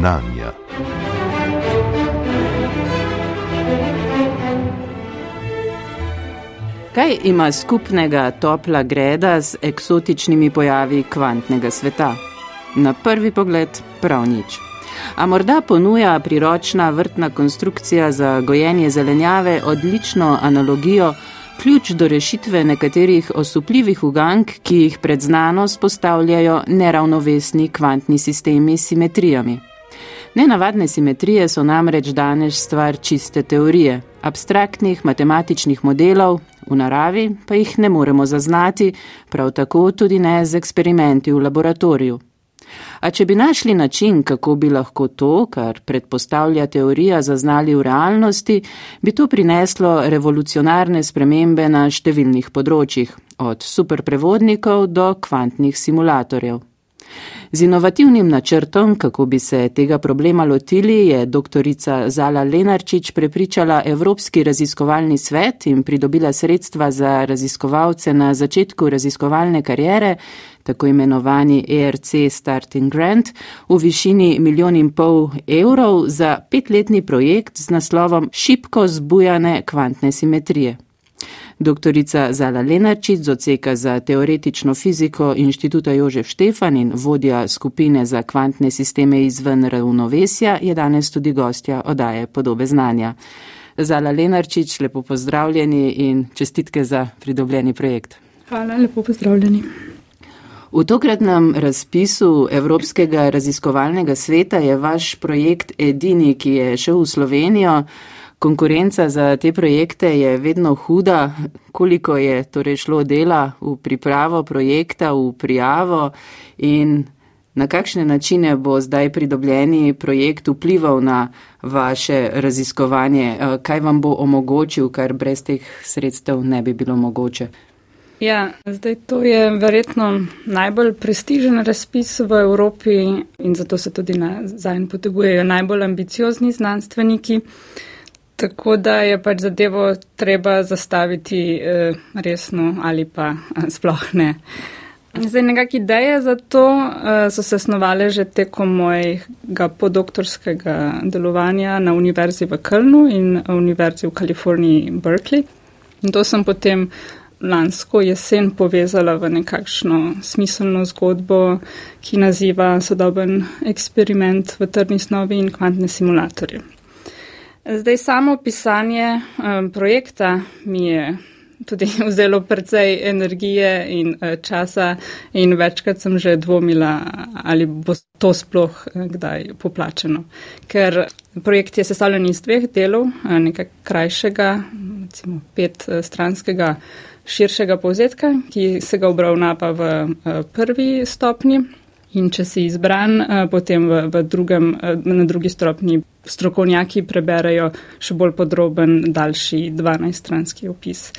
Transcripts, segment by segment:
Znanja. Kaj ima skupnega topla greda z eksotičnimi pojavi kvantnega sveta? Na prvi pogled prav nič. A morda ponuja priročna vrtna konstrukcija za gojenje zelenjave odlično analogijo, ključ do rešitve nekaterih osupljivih ugank, ki jih pred znanost postavljajo neravnovesni kvantni sistemi s simetrijami. Nenavadne simetrije so namreč danes stvar čiste teorije, abstraktnih matematičnih modelov, v naravi pa jih ne moremo zaznati, prav tako tudi ne z eksperimenti v laboratoriju. A če bi našli način, kako bi lahko to, kar predpostavlja teorija, zaznali v realnosti, bi to prineslo revolucionarne spremembe na številnih področjih, od superprevodnikov do kvantnih simulatorjev. Z inovativnim načrtom, kako bi se tega problema lotili, je doktorica Zala Lenarčič prepričala Evropski raziskovalni svet in pridobila sredstva za raziskovalce na začetku raziskovalne karijere, tako imenovani ERC Starting Grant, v višini milijon in pol evrov za petletni projekt z naslovom Šipko zbujane kvantne simetrije. Doktorica Zala Lenarčič z odseka za teoretično fiziko Inštituta Jožef Štefan in vodja skupine za kvantne sisteme izven ravnovesja je danes tudi gostja odaje podobe znanja. Zala Lenarčič, lepo pozdravljeni in čestitke za pridobljeni projekt. Hvala, lepo pozdravljeni. V tokratnem razpisu Evropskega raziskovalnega sveta je vaš projekt edini, ki je šel v Slovenijo. Konkurenca za te projekte je vedno huda, koliko je torej šlo dela v pripravo projekta, v prijavo in na kakšne načine bo zdaj pridobljeni projekt vplival na vaše raziskovanje, kaj vam bo omogočil, kar brez teh sredstev ne bi bilo mogoče. Ja, zdaj to je verjetno najbolj prestižen razpis v Evropi in zato se tudi na zajn potegujejo najbolj ambiciozni znanstveniki. Tako da je pač zadevo treba zastaviti eh, resno ali pa eh, sploh ne. Zdaj, nekak ideje za to eh, so se snovale že tekom mojega podoktorskega delovanja na Univerzi v Kölnu in Univerzi v Kaliforniji Berkeley. In to sem potem lansko jesen povezala v nekakšno smiselno zgodbo, ki naziva sodoben eksperiment v trdni snovi in kvantne simulatorje. Zdaj samo pisanje um, projekta mi je tudi vzelo precej energije in uh, časa in večkrat sem že dvomila, ali bo to sploh uh, kdaj poplačeno. Ker projekt je sestavljen iz dveh delov, uh, nekaj krajšega, recimo pet uh, stranskega širšega povzetka, ki se ga obravnava v uh, prvi stopni. In če si izbran, eh, potem v, v drugem, eh, na drugi stopni strokovnjaki preberejo še bolj podroben, daljši 12-stranski opis.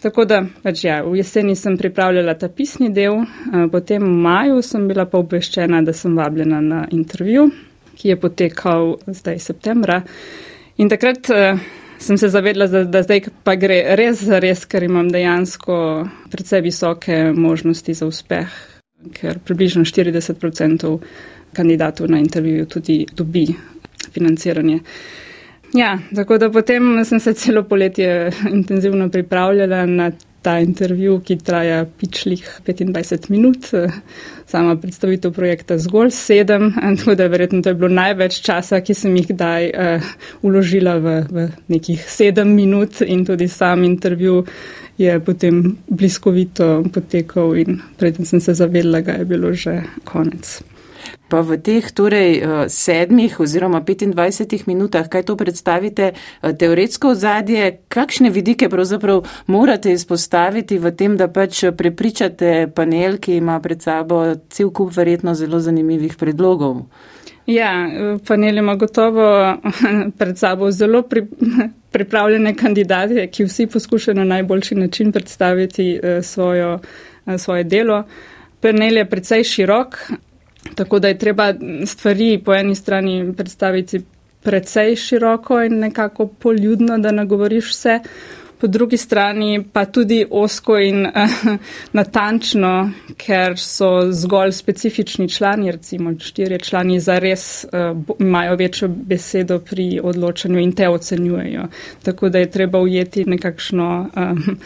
Tako da, pač ja, v jeseni sem pripravljala ta pisni del, eh, potem v maju sem bila pa obveščena, da sem vabljena na intervju, ki je potekal zdaj septembra. In takrat sem se zavedla, da, da zdaj pa gre res za res, ker imam dejansko predvsej visoke možnosti za uspeh ker približno 40% kandidatov na intervjuju tudi dobi financiranje. Ja, tako da potem sem se celo poletje intenzivno pripravljala na ta intervju, ki traja pičlih 25 minut, sama predstavitev projekta zgolj sedem, tako da verjetno to je bilo največ časa, ki sem jih kdaj uh, uložila v, v nekih sedem minut in tudi sam intervju je potem bliskovito potekal in predtem sem se zavedla, da je bilo že konec. Pa v teh torej eh, sedmih oziroma 25 minutah, kaj to predstavite, eh, teoretsko ozadje, kakšne vidike pravzaprav morate izpostaviti v tem, da pač prepričate panel, ki ima pred sabo cel kup verjetno zelo zanimivih predlogov? Ja, panel ima gotovo pred sabo zelo pri, pripravljene kandidate, ki vsi poskušajo na najboljši način predstaviti eh, svojo, svoje delo. Panel je precej širok, tako da je treba stvari po eni strani predstaviti precej široko in nekako poljudno, da nagovoriš vse. po drugi strani pa tudi osko in uh, natančno, ker so zgolj specifični člani, recimo štirje člani, zares uh, imajo večjo besedo pri odločanju in te ocenjujejo. Tako da je treba ujeti nekakšno. Uh,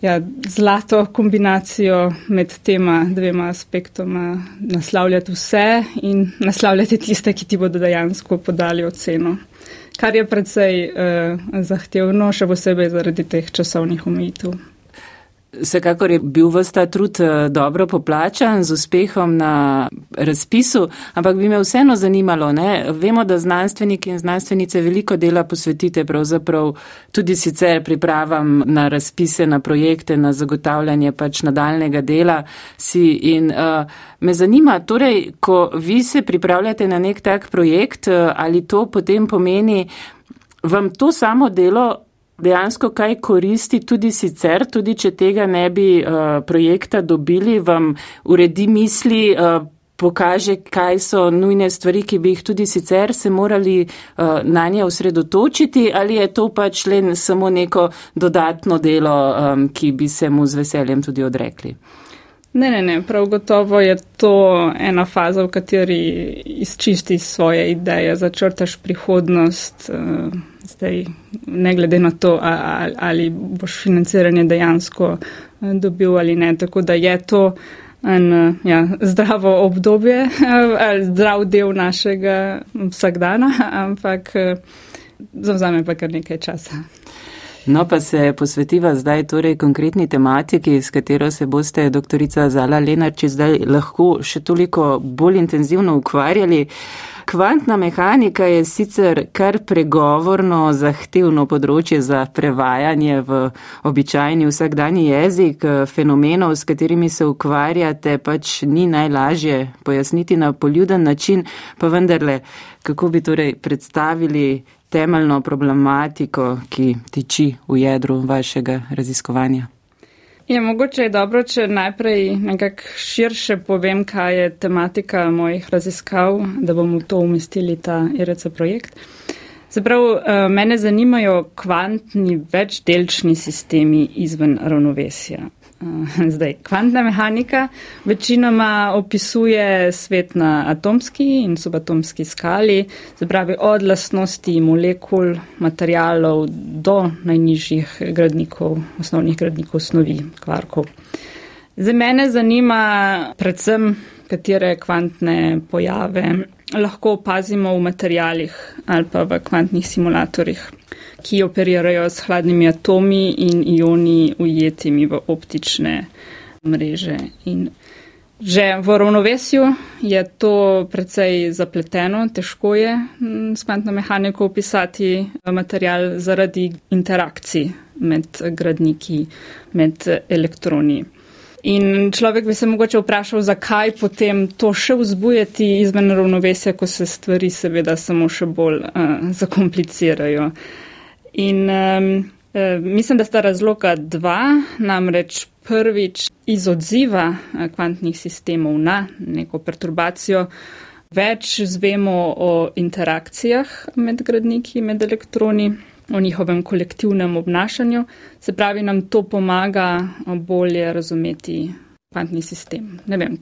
ja, zlato kombinacijo med tema dvema aspektoma, naslavljati vse in naslavljati tiste, ki ti bodo dejansko podali oceno. Kar je predvsej uh, zahtevno, še posebej zaradi teh časovnih omejitev. Vsekakor je bil vse ta trud eh, dobro poplačan z uspehom na razpisu, ampak bi me vseeno zanimalo, ne? vemo, da znanstveniki in znanstvenice veliko dela posvetite pravzaprav tudi sicer pripravam na razpise, na projekte, na zagotavljanje pač nadaljnega dela si in uh, me zanima, torej, ko vi se pripravljate na nek tak projekt, uh, ali to potem pomeni, vam to samo delo dejansko kaj koristi tudi sicer, tudi če tega ne bi uh, projekta dobili, vam uredi misli, uh, pokaže, kaj so nujne stvari, ki bi jih tudi sicer se morali uh, na nje osredotočiti, ali je to pač le samo neko dodatno delo, um, ki bi se mu z veseljem tudi odrekli. Ne, ne, ne, prav gotovo je to ena faza, v kateri izčistiš svoje ideje, začrtaš prihodnost. Uh, zdaj, ne glede na to, ali, ali boš financiranje dejansko eh, dobil ali ne. Tako da je to en eh, ja, zdravo obdobje, zdrav del našega vsakdana, ampak zavzame pa kar nekaj časa. No, pa se posvetiva zdaj torej konkretni tematiki, s katero se boste, doktorica Zala Lenarči, zdaj lahko še toliko bolj intenzivno ukvarjali. Kvantna mehanika je sicer kar pregovorno zahtevno področje za prevajanje v običajni vsakdani jezik. Fenomenov, s katerimi se ukvarjate, pač ni najlažje pojasniti na poljuden način, pa vendarle, kako bi torej predstavili temeljno problematiko, ki tiči v jedru vašega raziskovanja. Je mogoče je dobro, če najprej nekako širše povem, kaj je tematika mojih raziskav, da bomo to umestili ta IRC projekt. Zaprav, eh, mene zanimajo kvantni večdelčni sistemi izven ravnovesja. Zdaj, kvantna mehanika večinoma opisuje svet na atomski in subatomski skali, zapravi od lastnosti molekul, materijalov do najnižjih gradnikov, osnovnih gradnikov snovi, kvarkov. Za mene zanima predvsem, katere kvantne pojave lahko opazimo v materijalih ali pa v kvantnih simulatorjih ki operirajo s hladnimi atomi in ioni ujetimi v optične mreže. In že v ravnovesju je to precej zapleteno, težko je s kvantno mehaniko opisati material zaradi interakcij med gradniki, med elektroni. In človek bi se mogoče vprašal, zakaj potem to še vzbujati izven ravnovesja, ko se stvari seveda samo še bolj uh, zakomplicirajo. In um, mislim, da sta razloga dva, namreč prvič iz odziva eh, kvantnih sistemov na neko perturbacijo. Več zvemo o interakcijah med gradniki, med elektroni, o njihovem kolektivnem obnašanju, se pravi, nam to pomaga bolje razumeti kvantni sistem. Ne vem,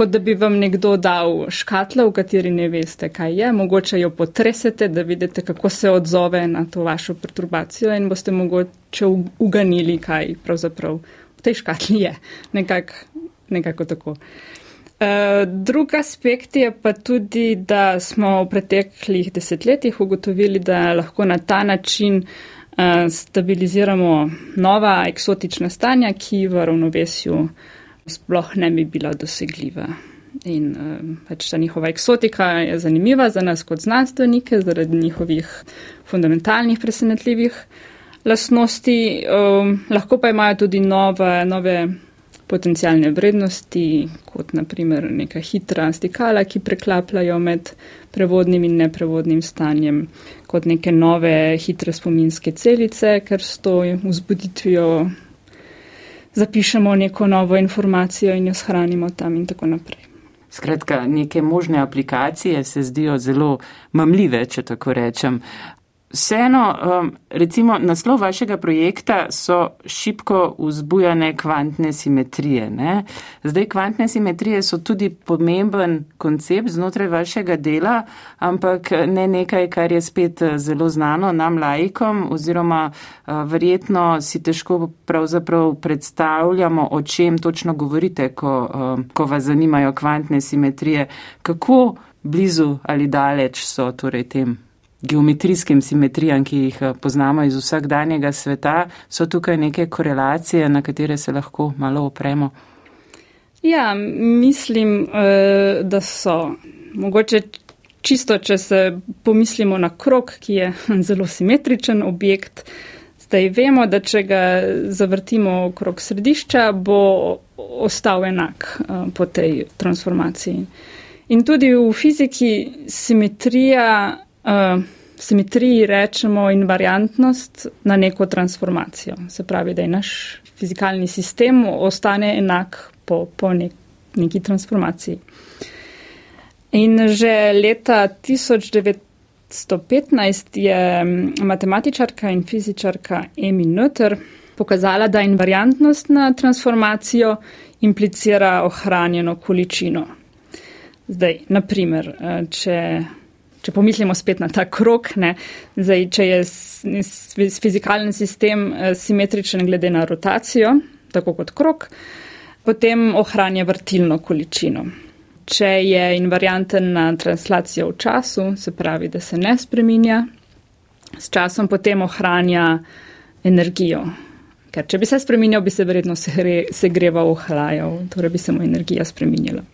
kot da bi vam nekdo dal škatlo, v kateri ne veste, kaj je, mogoče jo potresete, da vidite, kako se odzove na to vašo perturbacijo in boste mogoče uganili, kaj pravzaprav v tej škatli je. Nekak, nekako tako. Uh, drug aspekt je pa tudi, da smo v preteklih desetletjih ugotovili, da lahko na ta način uh, stabiliziramo nova eksotična stanja, ki v ravnovesju uh, sploh ne bi bila dosegljiva. In um, pač ta njihova eksotika je zanimiva za nas kot znanstvenike zaradi njihovih fundamentalnih presenetljivih lastnosti. Um, lahko pa imajo tudi nove, nove potencijalne vrednosti, kot naprimer neka hitra stikala, ki preklapljajo med prevodnim in neprevodnim stanjem, kot neke nove hitre spominske celice, ker s to vzbuditvijo zapišemo neko novo informacijo in jo shranimo tam in tako naprej. Skratka, neke možne aplikacije se zdijo zelo mamljive, če tako rečem. Vseeno, um, recimo, naslov vašega projekta so šipko vzbujane kvantne simetrije. Ne? Zdaj, kvantne simetrije so tudi pomemben koncept znotraj vašega dela, ampak ne nekaj, kar je spet uh, zelo znano nam laikom, oziroma uh, verjetno si težko pravzaprav predstavljamo, o čem točno govorite, ko, uh, ko vas zanimajo kvantne simetrije. Kako blizu ali daleč so torej tem? Geometrijskim simetrijam, ki jih eh, poznamo iz vsakdanjega sveta, so tukaj neke korelacije, na katere se lahko malo opremo? Ja, mislim, eh, da so. Mogoče čisto, če se pomislimo na krok, ki je zelo simetričen objekt, zdaj vemo, da če ga zavrtimo okrog središča, bo ostal enak eh, po tej transformaciji. In tudi v fiziki simetrija uh, simetriji rečemo invariantnost na neko transformacijo. Se pravi, da je naš fizikalni sistem ostane enak po, po nek, neki transformaciji. In že leta 1915 je matematičarka in fizičarka Amy Nutter pokazala, da invariantnost na transformacijo implicira ohranjeno količino. Zdaj, naprimer, eh, če če pomislimo spet na ta krok, ne, zdaj, če je fizikalni sistem eh, simetričen glede na rotacijo, tako kot krok, potem ohranja vrtilno količino. Če je invarianten na translacijo v času, se pravi, da se ne spreminja, s časom potem ohranja energijo. Ker če bi se spremenil, bi se verjetno segreval, ohlajal, torej bi se mu energija spremenila.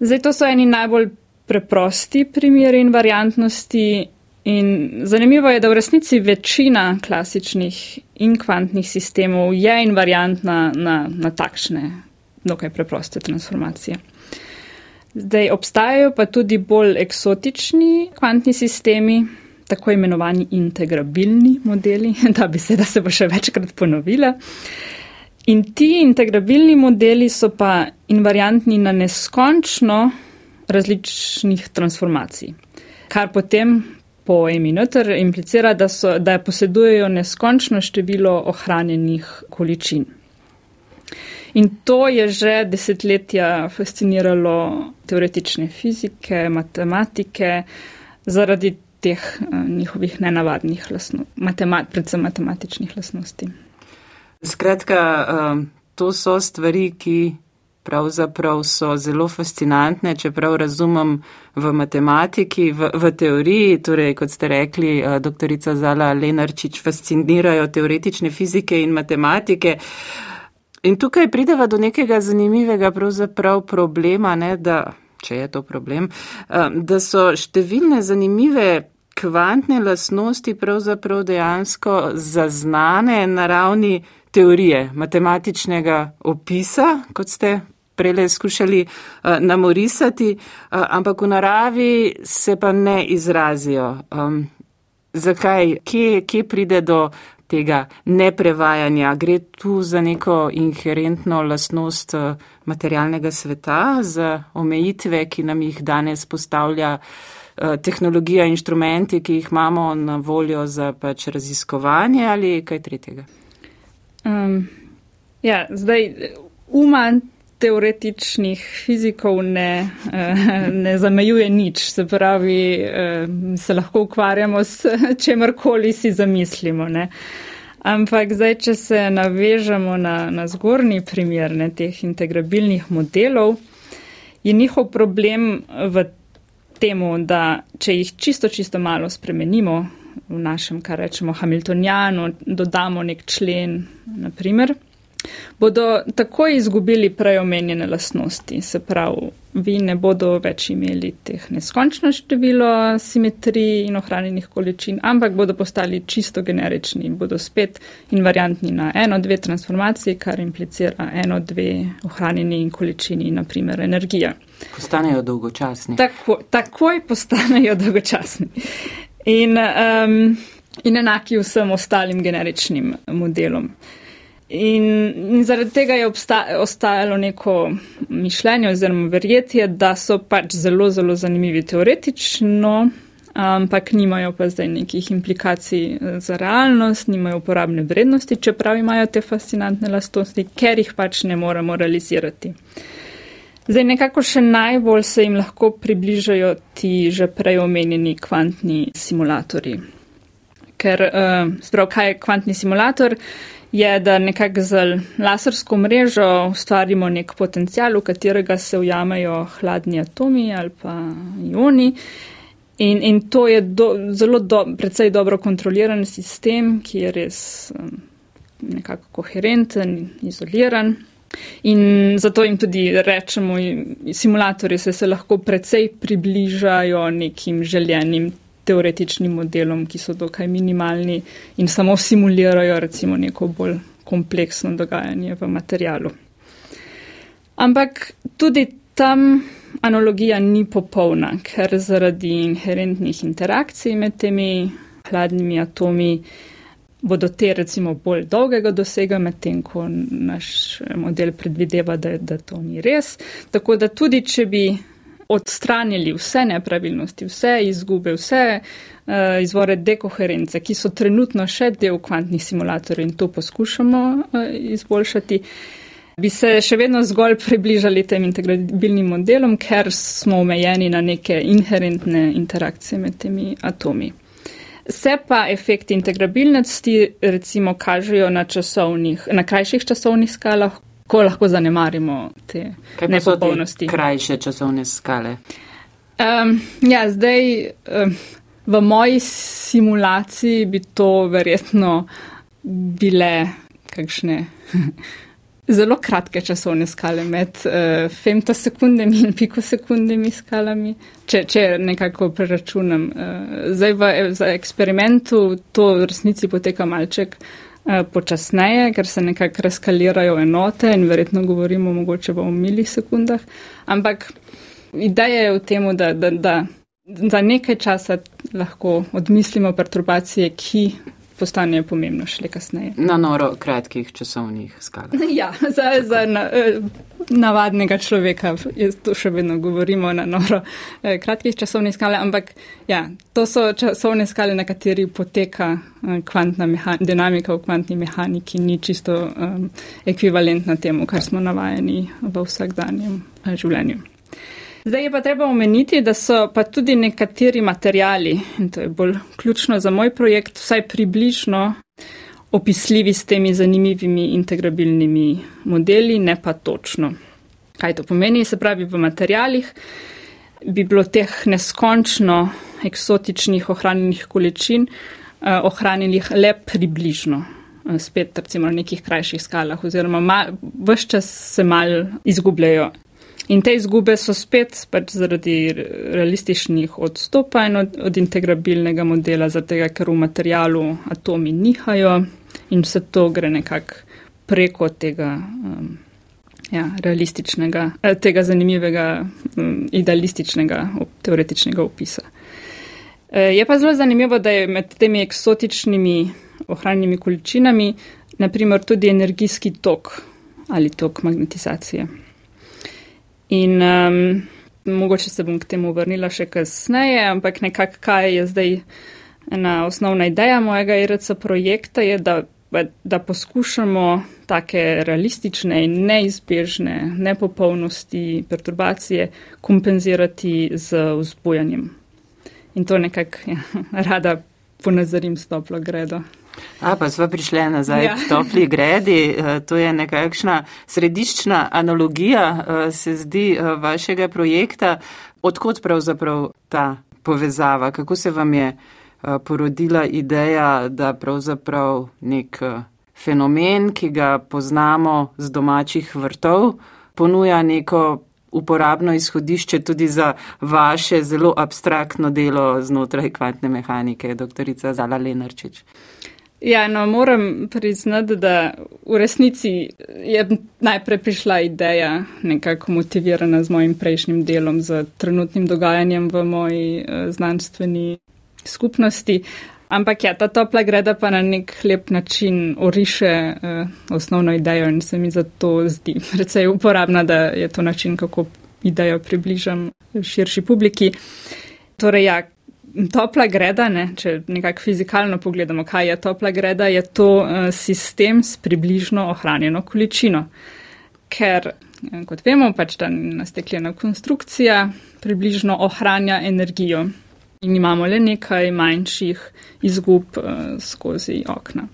Zdaj, to so eni najbolj preprosti primeri invariantnosti. In zanimivo je, da v resnici večina klasičnih in kvantnih sistemov je invariantna na, na takšne, dokaj preproste transformacije. Zdaj obstajajo pa tudi bolj eksotični kvantni sistemi, tako imenovani integrabilni modeli, da bi se, da se bo še večkrat ponovila. In ti integrabilni modeli so pa invariantni na neskončno različnih transformacij. Kar potem po Eminoter implicira, da, so, da posedujejo neskončno število ohranjenih količin. In to je že desetletja fasciniralo teoretične fizike, matematike, zaradi teh uh, njihovih nenavadnih lastnosti, matemat, predvsem matematičnih lastnosti. Skratka, um, to so stvari, ki pravzaprav so zelo fascinantne, čeprav razumem v matematiki, v, v teoriji, torej kot ste rekli, eh, doktorica Zala Lenarčič, fascinirajo teoretične fizike in matematike. In tukaj prideva do nekega zanimivega pravzaprav problema, ne, da, če je to problem, eh, da so številne zanimive kvantne lasnosti pravzaprav dejansko zaznane na ravni teorije, matematičnega opisa, kot ste prele skušali uh, namorisati, uh, ampak v naravi se pa ne izrazijo. Um, zakaj, kje, kje pride do tega neprevajanja? Gre tu za neko inherentno lastnost uh, materialnega sveta, za omejitve, ki nam jih danes postavlja tehnologija, inštrumenti, ki jih imamo na voljo za pač raziskovanje ali kaj tretjega? Um, ja, zdaj, uman teoretičnih fizikov ne, eh, ne zamejuje nič, se pravi, eh, se lahko ukvarjamo s čemarkoli si zamislimo. Ne. Ampak zdaj, če se navežemo na, na zgornji primer ne, teh integrabilnih modelov, je njihov problem v temu, da če jih čisto, čisto malo spremenimo v našem, kar rečemo, Hamiltonjanu, dodamo nek člen, naprimer, bodo takoj izgubili prej omenjene lastnosti. Se pravi, vi ne bodo več imeli teh neskončno število simetrij in ohranjenih količin, ampak bodo postali čisto generični in bodo spet invariantni na eno, dve transformaciji, kar implicira eno, dve ohranjeni količini, naprimer energija. Postanejo dolgočasni. Tako, takoj postanejo dolgočasni. In, um, in enaki vsem ostalim generičnim modelom. In, in zaradi tega je obsta, ostajalo neko mišljenje oziroma verjetje, da so pač zelo, zelo zanimivi teoretično, ampak nimajo pa zdaj nekih implikacij eh, za realnost, nimajo uporabne vrednosti, čeprav imajo te fascinantne lastnosti, ker jih pač ne moremo realizirati. Zdaj nekako še najbolj se jim lahko približajo ti že prej omenjeni kvantni simulatori. Ker, uh, sprav, kaj je kvantni simulator? Je, da nekako z lasersko mrežo ustvarimo nek potencial, v katerega se ujamejo hladni atomi ali pa ioni. In, in to je do, zelo do, predvsej dobro kontroliran sistem, ki je res um, nekako koherenten in izoliran. In zato jim tudi rečemo, simulatorji se, se lahko precej približajo nekim željenim teoretičnim modelom, ki so dokaj minimalni in samo simulirajo recimo neko bolj kompleksno dogajanje v materialu. Ampak tudi tam analogija ni popolna, ker zaradi inherentnih interakcij med temi hladnimi atomi bodo te recimo bolj dolgega dosega, medtem ko naš model predvideva, da, da to ni res. Tako da tudi, če bi odstranili vse nepravilnosti, vse izgube, vse uh, izvore dekoherence, ki so trenutno še del kvantnih simulatorjev in to poskušamo uh, izboljšati, bi se še vedno zgolj približali tem integrabilnim modelom, ker smo omejeni na neke inherentne interakcije med temi atomi. Se pa efekti integrabilnosti recimo kažejo na, časovnih, na krajših časovnih skalah, ko lahko zanemarimo te nepopolnosti. Krajše časovne skale. Um, ja, zdaj um, v moji simulaciji bi to verjetno bile kakšne zelo kratke časovne skale med uh, femtosekundami in pikosekundami skalami, če, če nekako preračunam. Uh, zdaj v, v eksperimentu to v resnici poteka malček uh, počasneje, ker se nekako reskalirajo enote in verjetno govorimo mogoče v milisekundah. Ampak ideja je v tem, da, da, da za nekaj časa lahko odmislimo perturbacije, ki postane pomembno šele kasneje. Na noro kratkih časovnih skalah. Ja, za, za na, eh, navadnega človeka, jaz to še vedno govorimo na noro eh, kratkih časovnih skalah, ampak ja, to so časovne skale, na kateri poteka eh, kvantna dinamika v kvantni mehaniki, ni čisto um, ekvivalentna temu, kar smo navajeni v vsakdanjem življenju. Zdaj je pa treba omeniti, da so pa tudi nekateri materijali, in to je bolj ključno za moj projekt, vsaj približno opisljivi s temi zanimivimi integrabilnimi modeli, ne pa točno. Kaj to pomeni? Se pravi, v materijalih bi bilo teh neskončno eksotičnih ohranjenih količin eh, ohranjenih le približno. Eh, spet, recimo, na nekih krajših skalah, oziroma vse čas se mal izgubljajo In te izgube so spet pač zaradi realističnih odstopanj od, od integrabilnega modela, zato ker v materialu atomi nihajo in vse to gre nekako preko tega um, ja, realističnega, eh, tega zanimivega, um, idealističnega teoretičnega opisa. E, je pa zelo zanimivo, da je med temi eksotičnimi ohranjenimi količinami naprimer tudi energijski tok ali tok magnetizacije. In um, mogoče se bom k temu vrnila še kasneje, ampak nekako kaj je zdaj ena osnovna ideja mojega IRC projekta, je, da, da poskušamo take realistične in neizbežne nepopolnosti, perturbacije kompenzirati z vzbojanjem. In to nekako ja, rada ponazorim s toplo gredo. A pa smo prišli nazaj ja. k topli gredi. Eh, to je nekakšna središčna analogija, eh, se zdi, eh, vašega projekta. Odkot pravzaprav ta povezava? Kako se vam je porodila ideja, da pravzaprav nek fenomen, ki ga poznamo z domačih vrtov, ponuja neko uporabno izhodišče tudi za vaše zelo abstraktno delo znotraj kvantne mehanike, doktorica Zala Lenarčič? Ja, no, moram priznati, da v resnici je najprej prišla ideja, nekako motivirana z mojim prejšnjim delom, z trenutnim dogajanjem v moji uh, znanstveni skupnosti. Ampak ja, ta topla greda pa na nek lep način oriše uh, osnovno idejo in se mi zato zdi precej uporabna, da je to način, kako idejo približam širši publiki. Torej, ja, topla greda, ne, če nekako fizikalno pogledamo, kaj je topla greda, je to uh, sistem s približno ohranjeno količino. Ker, eh, kot vemo, pač ta nastekljena konstrukcija približno ohranja energijo in imamo le nekaj manjših izgub uh, skozi okna.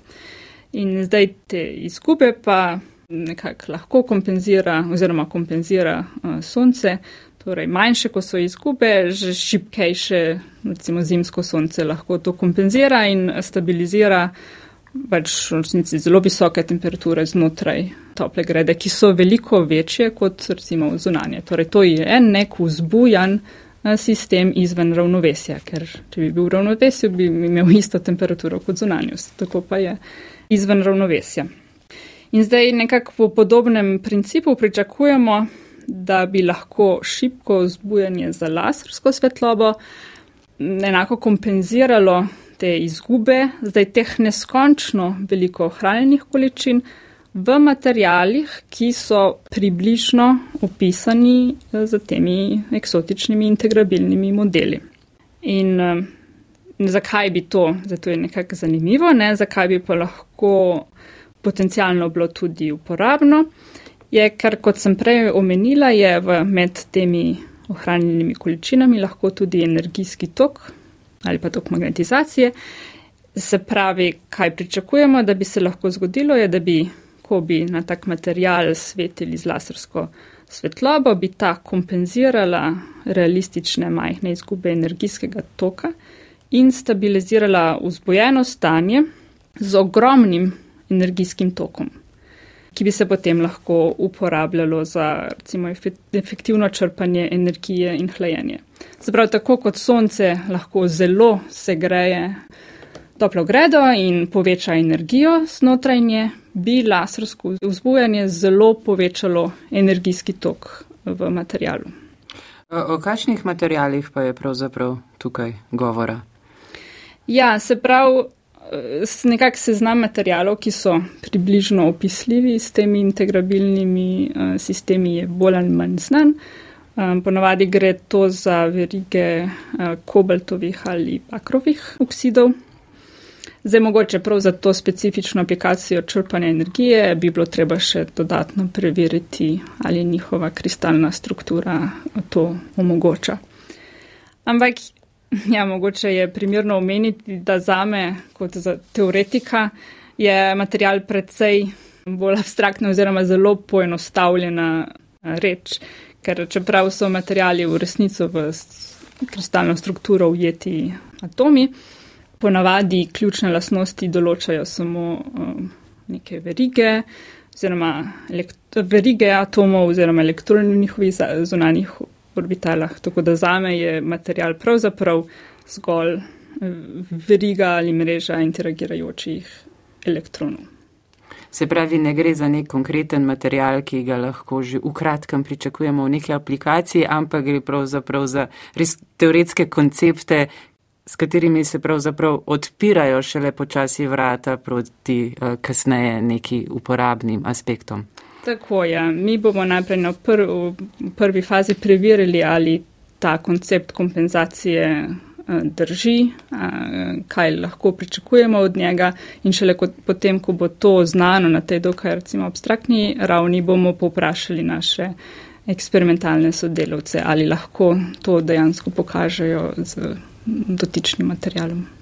In zdaj te izgube pa nekako lahko kompenzira oziroma kompenzira sonce, Torej, manjše, ko so izgube, že šipkejše, recimo zimsko sonce, lahko to kompenzira in stabilizira pač v resnici zelo visoke temperature znotraj tople grede, ki so veliko večje kot recimo zunanje. Torej, to je en nek vzbujan eh, sistem izven ravnovesja, ker če bi bil v ravnovesju, bi imel isto temperaturo kot zunanjost. Tako pa je izven ravnovesja. In zdaj nekako po podobnem principu pričakujemo, da bi lahko šibko vzbujanje za lasersko svetlobo enako kompenziralo te izgube, zdaj teh neskončno veliko ohranjenih količin v materijalih, ki so približno opisani z temi eksotičnimi integrabilnimi modeli. In zakaj bi to, zato je nekako zanimivo, ne, zakaj bi pa lahko potencialno bilo tudi uporabno je, ker kot sem prej omenila, je v, med temi ohranjenimi količinami lahko tudi energijski tok ali pa tok magnetizacije. Se pravi, kaj pričakujemo, da bi se lahko zgodilo, je, da bi, ko bi na tak material svetili z lasersko svetlobo, bi ta kompenzirala realistične majhne izgube energijskega toka in stabilizirala vzbojeno stanje z ogromnim energijskim tokom ki bi se potem lahko uporabljalo za recimo, efektivno črpanje energije in hlajenje. Zaprav tako kot sonce lahko zelo segreje toplo gredo in poveča energijo znotraj nje, bi lasersko vzbujanje zelo povečalo energijski tok v materialu. O, o kakšnih materijalih pa je pravzaprav tukaj govora? Ja, se pravi, nekak seznam materijalov, ki so približno opisljivi s temi integrabilnimi uh, sistemi, je bolj ali manj znan. Um, ponavadi gre to za verige uh, kobaltovih ali bakrovih oksidov. Zdaj, mogoče prav za to specifično aplikacijo črpanja energije bi bilo treba še dodatno preveriti, ali njihova kristalna struktura to omogoča. Ampak Ja, mogoče je primerno omeniti, da za me, kot za teoretika, je material predvsej bolj abstraktna oziroma zelo poenostavljena eh, reč, ker čeprav so materijali v resnico v kristalno strukturo ujeti atomi, ponavadi ključne lasnosti določajo samo um, neke verige oziroma verige atomov oziroma elektronov v njihovih zunanjih orbitalah. Tako da zame je material pravzaprav zgolj eh, veriga ali mreža interagirajočih elektronov. Se pravi, ne gre za nek konkreten material, ki ga lahko že v kratkem pričakujemo v neki aplikaciji, ampak gre pravzaprav za res teoretske koncepte, s katerimi se pravzaprav odpirajo šele počasi vrata proti uh, kasneje neki uporabnim aspektom. Tako je. Ja. Mi bomo najprej na pr v prvi fazi preverili, ali ta koncept kompenzacije eh, drži, kaj lahko pričakujemo od njega in šele kot, potem, ko bo to znano na tej dokaj recimo abstraktni ravni, bomo poprašali naše eksperimentalne sodelavce, ali lahko to dejansko pokažejo z dotičnim materialom.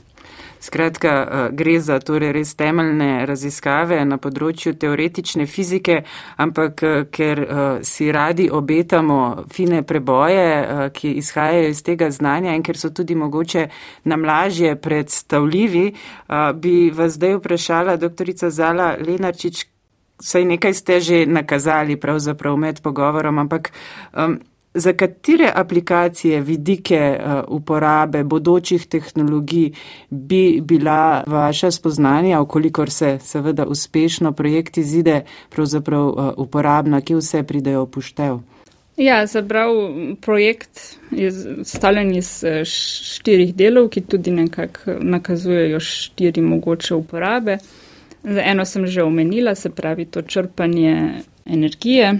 Skratka, eh, gre za torej res temeljne raziskave na področju teoretične fizike, ampak eh, ker eh, si radi obetamo fine preboje, ki izhajajo iz tega znanja in ker so tudi mogoče nam lažje predstavljivi, bi vas zdaj vprašala doktorica Zala Lenarčič, saj nekaj ste že nakazali pravzaprav med pogovorom, ampak um, Za katere aplikacije, vidike uh, uporabe bodočih tehnologij bi bila vaša spoznanja, okolikor se seveda uspešno projekt izide, pravzaprav uh, uporabna, ki vse pridejo upoštev? Ja, zabrav projekt je stavljen iz uh, štirih delov, ki tudi nekako nakazujejo štiri mogoče uporabe. Eno sem že omenila, se pravi to črpanje energije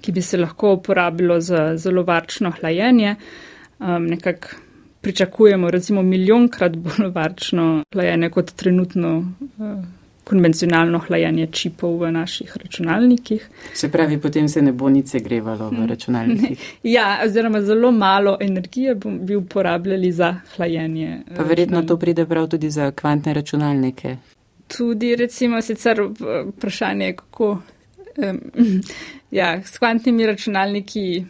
ki bi se lahko uporabilo za zelo varčno hlajenje. Um, nekako pričakujemo recimo milijonkrat bolj varčno hlajenje kot trenutno uh, konvencionalno hlajenje čipov v naših računalnikih. Se pravi, potem se ne bo nič segrevalo v računalnikih. ja, oziroma zelo malo energije bi uporabljali za hlajenje. Pa verjetno to pride prav tudi za kvantne računalnike. Tudi recimo sicer vprašanje, kako. Um, ja, s kvantnimi računalniki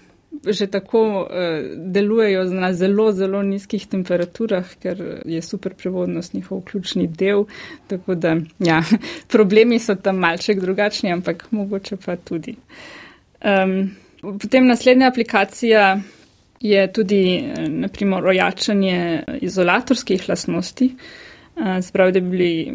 že tako uh, delujejo na zelo, zelo nizkih temperaturah, ker je super prevodnost njihov ključni del. Tako da, ja, problemi so tam malček drugačni, ampak mogoče pa tudi. Um, potem naslednja aplikacija je tudi, eh, naprimer, ojačanje izolatorskih lastnosti. Spravi, da bi bili,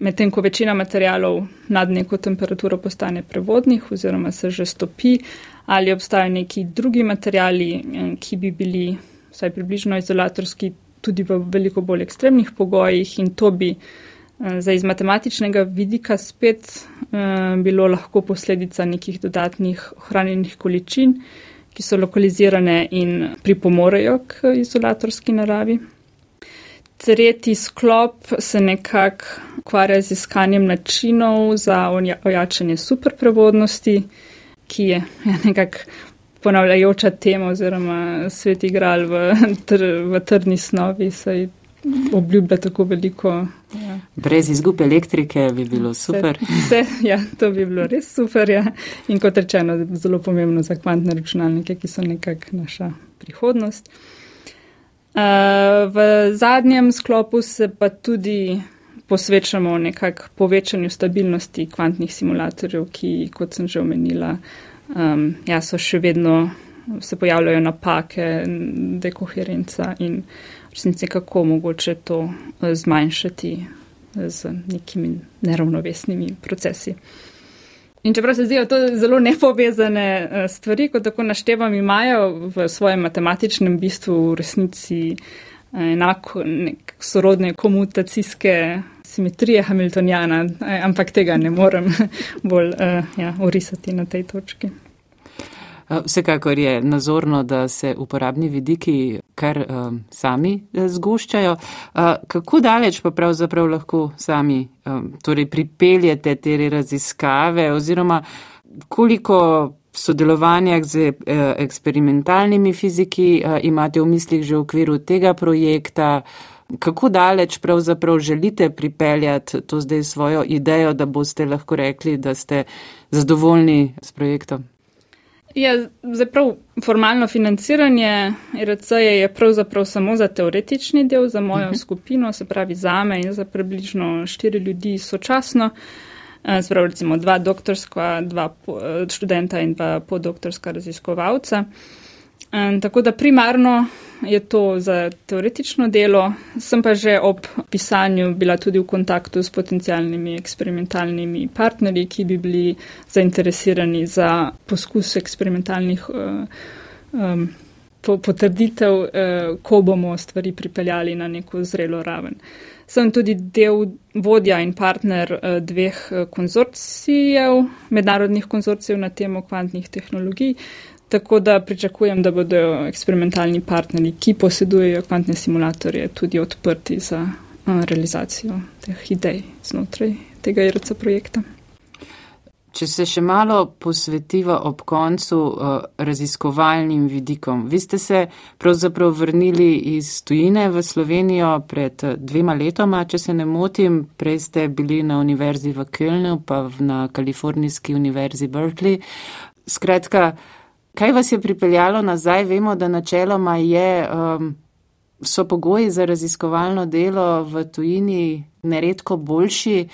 medtem ko večina materijalov nad neko temperaturo postane prevodnih oziroma se že stopi, ali obstajajo neki drugi materijali, eh, ki bi bili vsaj približno izolatorski tudi v veliko bolj ekstremnih pogojih in to bi eh, za iz matematičnega vidika spet eh, bilo lahko posledica nekih dodatnih ohranjenih količin, ki so lokalizirane in pripomorejo k izolatorski naravi. Tretji sklop se nekako ukvarja z iskanjem načinov za ojačanje superprevodnosti ki je ja, nekako ponavljajoča tema oziroma svet igral v, tr, v trdni snovi, saj obljublja tako veliko. Ja. Brez izgube elektrike bi bilo super. Vse, vse, ja, to bi bilo res super. Ja. In kot rečeno, zelo pomembno za kvantne računalnike, ki so nekako naša prihodnost. V zadnjem sklopu se pa tudi posvečamo nekako povečanju stabilnosti kvantnih simulatorjev, ki, kot sem že omenila, um, ja, so še vedno se pojavljajo napake, dekoherenca in resnici kako mogoče to eh, zmanjšati z nekimi neravnovesnimi procesi. In čeprav se zdijo to zelo nepovezane eh, stvari, kot tako naštevam, imajo v svojem matematičnem bistvu v resnici enako nek sorodne komutacijske simetrije Hamiltonjana, ampak tega ne morem bolj ja, orisati na tej točki. Vsekakor je nazorno, da se uporabni vidiki kar um, sami zgoščajo. Uh, kako daleč pa pravzaprav lahko sami um, torej pripeljete te raziskave oziroma koliko sodelovanjah z eh, eksperimentalnimi fiziki eh, imate v mislih že v okviru tega projekta? Kako daleč pravzaprav želite pripeljati to zdaj svojo idejo, da boste lahko rekli, da ste zadovoljni s projektom? Ja, zaprav formalno financiranje RC je pravzaprav samo za teoretični del, za mojo uh mhm. -huh. skupino, se pravi za me in za približno štiri ljudi sočasno. Sprav, eh, recimo dva doktorska, dva eh, študenta in dva podoktorska raziskovalca. Tako da primarno je to za teoretično delo, sem pa že ob pisanju bila tudi v kontaktu s potencijalnimi eksperimentalnimi partnerji, ki bi bili zainteresirani za poskus eksperimentalnih um, potrditev, uh, ko bomo stvari pripeljali na neko zrelo raven. Sem tudi del vodja in partner eh, dveh eh, konzorcijev, mednarodnih konzorcijev na temo kvantnih tehnologij, tako da pričakujem, da bodo eksperimentalni partnerji, ki posedujejo kvantne simulatorje, tudi odprti za realizacijo teh idej znotraj tega IRC projekta. Če se še malo posvetiva ob koncu uh, raziskovalnim vidikom. Vi ste se pravzaprav vrnili iz tujine v Slovenijo pred uh, dvema letoma, če se ne motim. Prej ste bili na univerzi v Kölnu, pa na Kalifornijski univerzi Berkeley. Skratka, kaj vas je pripeljalo nazaj? Vemo, da načeloma je, um, so pogoji za raziskovalno delo v tujini neredko boljši.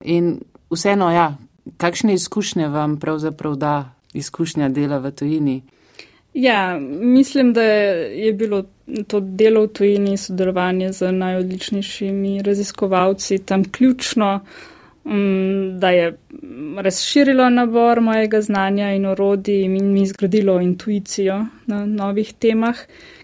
In vseeno, ja, Kakšne izkušnje vam pravzaprav da izkušnja dela v tujini? Ja, mislim, da je bilo to delo v tujini sodelovanje z najodličnejšimi raziskovalci tam ključno, mm, da je razširilo nabor mojega znanja in orodij in mi zgradilo intuicijo na novih temah,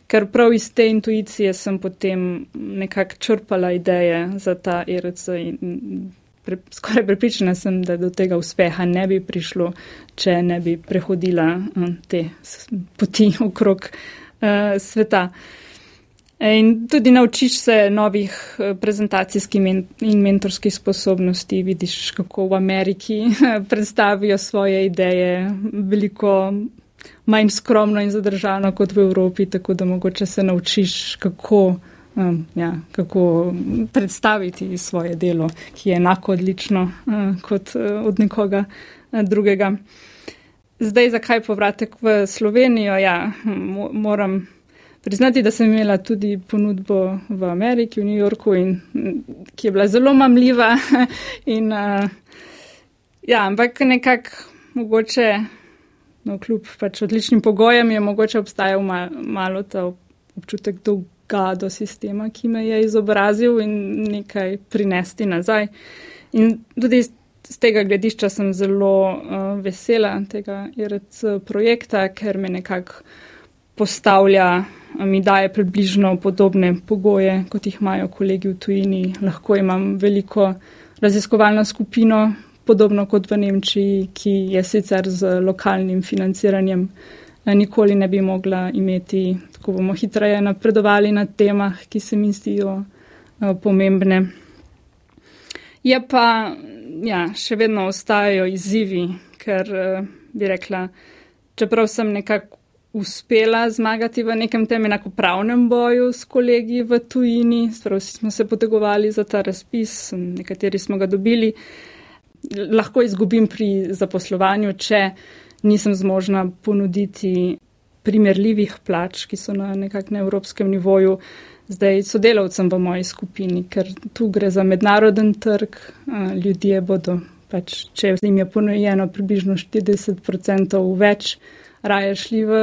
ker prav iz te intuicije sem potem nekako črpala ideje za ta ERC in pre, skoraj prepričana sem, da do tega uspeha ne bi prišlo, če ne bi prehodila um, te poti okrog uh, sveta. In tudi naučiš se novih eh, prezentacijskih in mentorskih sposobnosti. Vidiš, kako v Ameriki predstavijo svoje ideje, veliko manj skromno in zadržano kot v Evropi, tako da mogoče se naučiš, kako, um, ja, kako predstaviti svoje delo, ki je enako odlično uh, kot uh, od nekoga uh, drugega. Zdaj, zakaj povratek v Slovenijo? Ja, moram priznati, da sem imela tudi ponudbo v Ameriki, v New Yorku, in, ki je bila zelo mamljiva. in, uh, ja, ampak nekako mogoče no, kljub pač odličnim pogojem, je mogoče obstajal mal, malo ta občutek dolga do sistema, ki me je izobrazil in nekaj prinesti nazaj. In tudi iz, iz tega gledišča sem zelo uh, vesela tega IRC projekta, ker me nekako postavlja, mi daje približno podobne pogoje, kot jih imajo kolegi v tujini. Lahko imam veliko raziskovalno skupino, podobno kot v Nemčiji, ki je sicer z lokalnim financiranjem eh, nikoli ne bi mogla imeti, tako bomo hitreje napredovali na temah, ki se mi zdijo uh, pomembne. Je pa, ja, še vedno ostajajo izzivi, ker uh, bi rekla, čeprav sem nekako uspela zmagati v nekem tem enakopravnem boju s kolegi v tujini, sprav smo se potegovali za ta razpis, nekateri smo ga dobili. Lahko izgubim pri zaposlovanju, če nisem zmožna ponuditi primerljivih plač, ki so na nekakšnem evropskem nivoju. Zdaj sodelavcem v moji skupini, ker tu gre za mednaroden trg, ljudje bodo, pač, če jim je ponujeno približno 40% več, raje šli v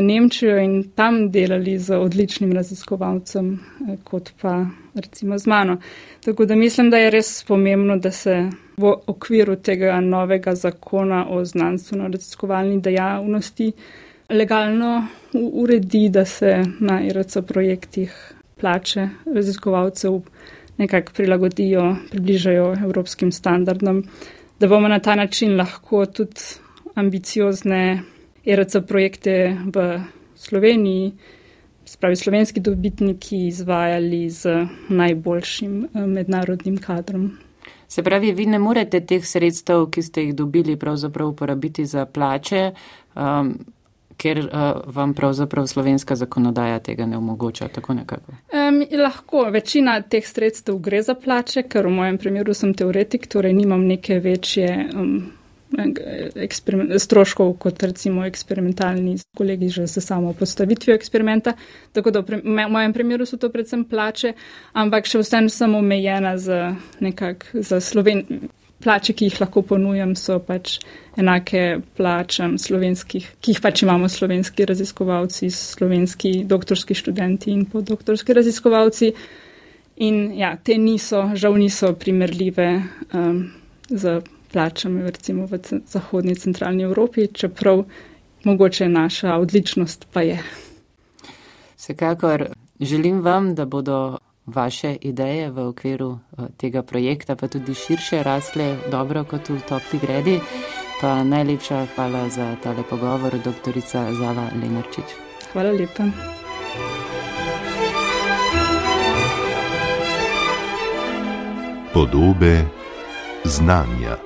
Nemčijo in tam delali z odličnim raziskovalcem, kot pa recimo z mano. Tako da mislim, da je res pomembno, da se v okviru tega novega zakona o znanstveno-raziskovalni dejavnosti legalno uredi, da se na IRC projektih plače raziskovalcev nekako prilagodijo, približajo evropskim standardom, da bomo na ta način lahko tudi ambiciozne IRC projekte v Sloveniji spravi slovenski dobitniki izvajali z najboljšim eh, mednarodnim kadrom. Se pravi, vi ne morete teh sredstev, ki ste jih dobili, pravzaprav uporabiti za plače, um, ker uh, vam pravzaprav slovenska zakonodaja tega ne omogoča, tako nekako? Um, lahko, večina teh sredstev gre za plače, ker v mojem primeru sem teoretik, torej nimam neke večje. Um, stroškov kot recimo eksperimentalni kolegi že s samo postavitvijo eksperimenta. Tako da v mojem primeru so to predvsem plače, ampak še vsem sem omejena za nekak, za sloven. Plače, ki jih lahko ponujam, so pač enake plačam slovenskih, ki jih pač imamo slovenski raziskovalci, slovenski doktorski študenti in podoktorski raziskovalci. In ja, te niso, žal niso primerljive um, z plačami, recimo v zahodni centralni Evropi, čeprav mogoče naša odličnost pa je. Vsekakor želim vam, da bodo vaše ideje v okviru eh, tega projekta pa tudi širše rasle dobro kot v topli gredi. Pa najlepša hvala za tale pogovor, doktorica Zala Lenarčič. Hvala lepa. Podobe znanja.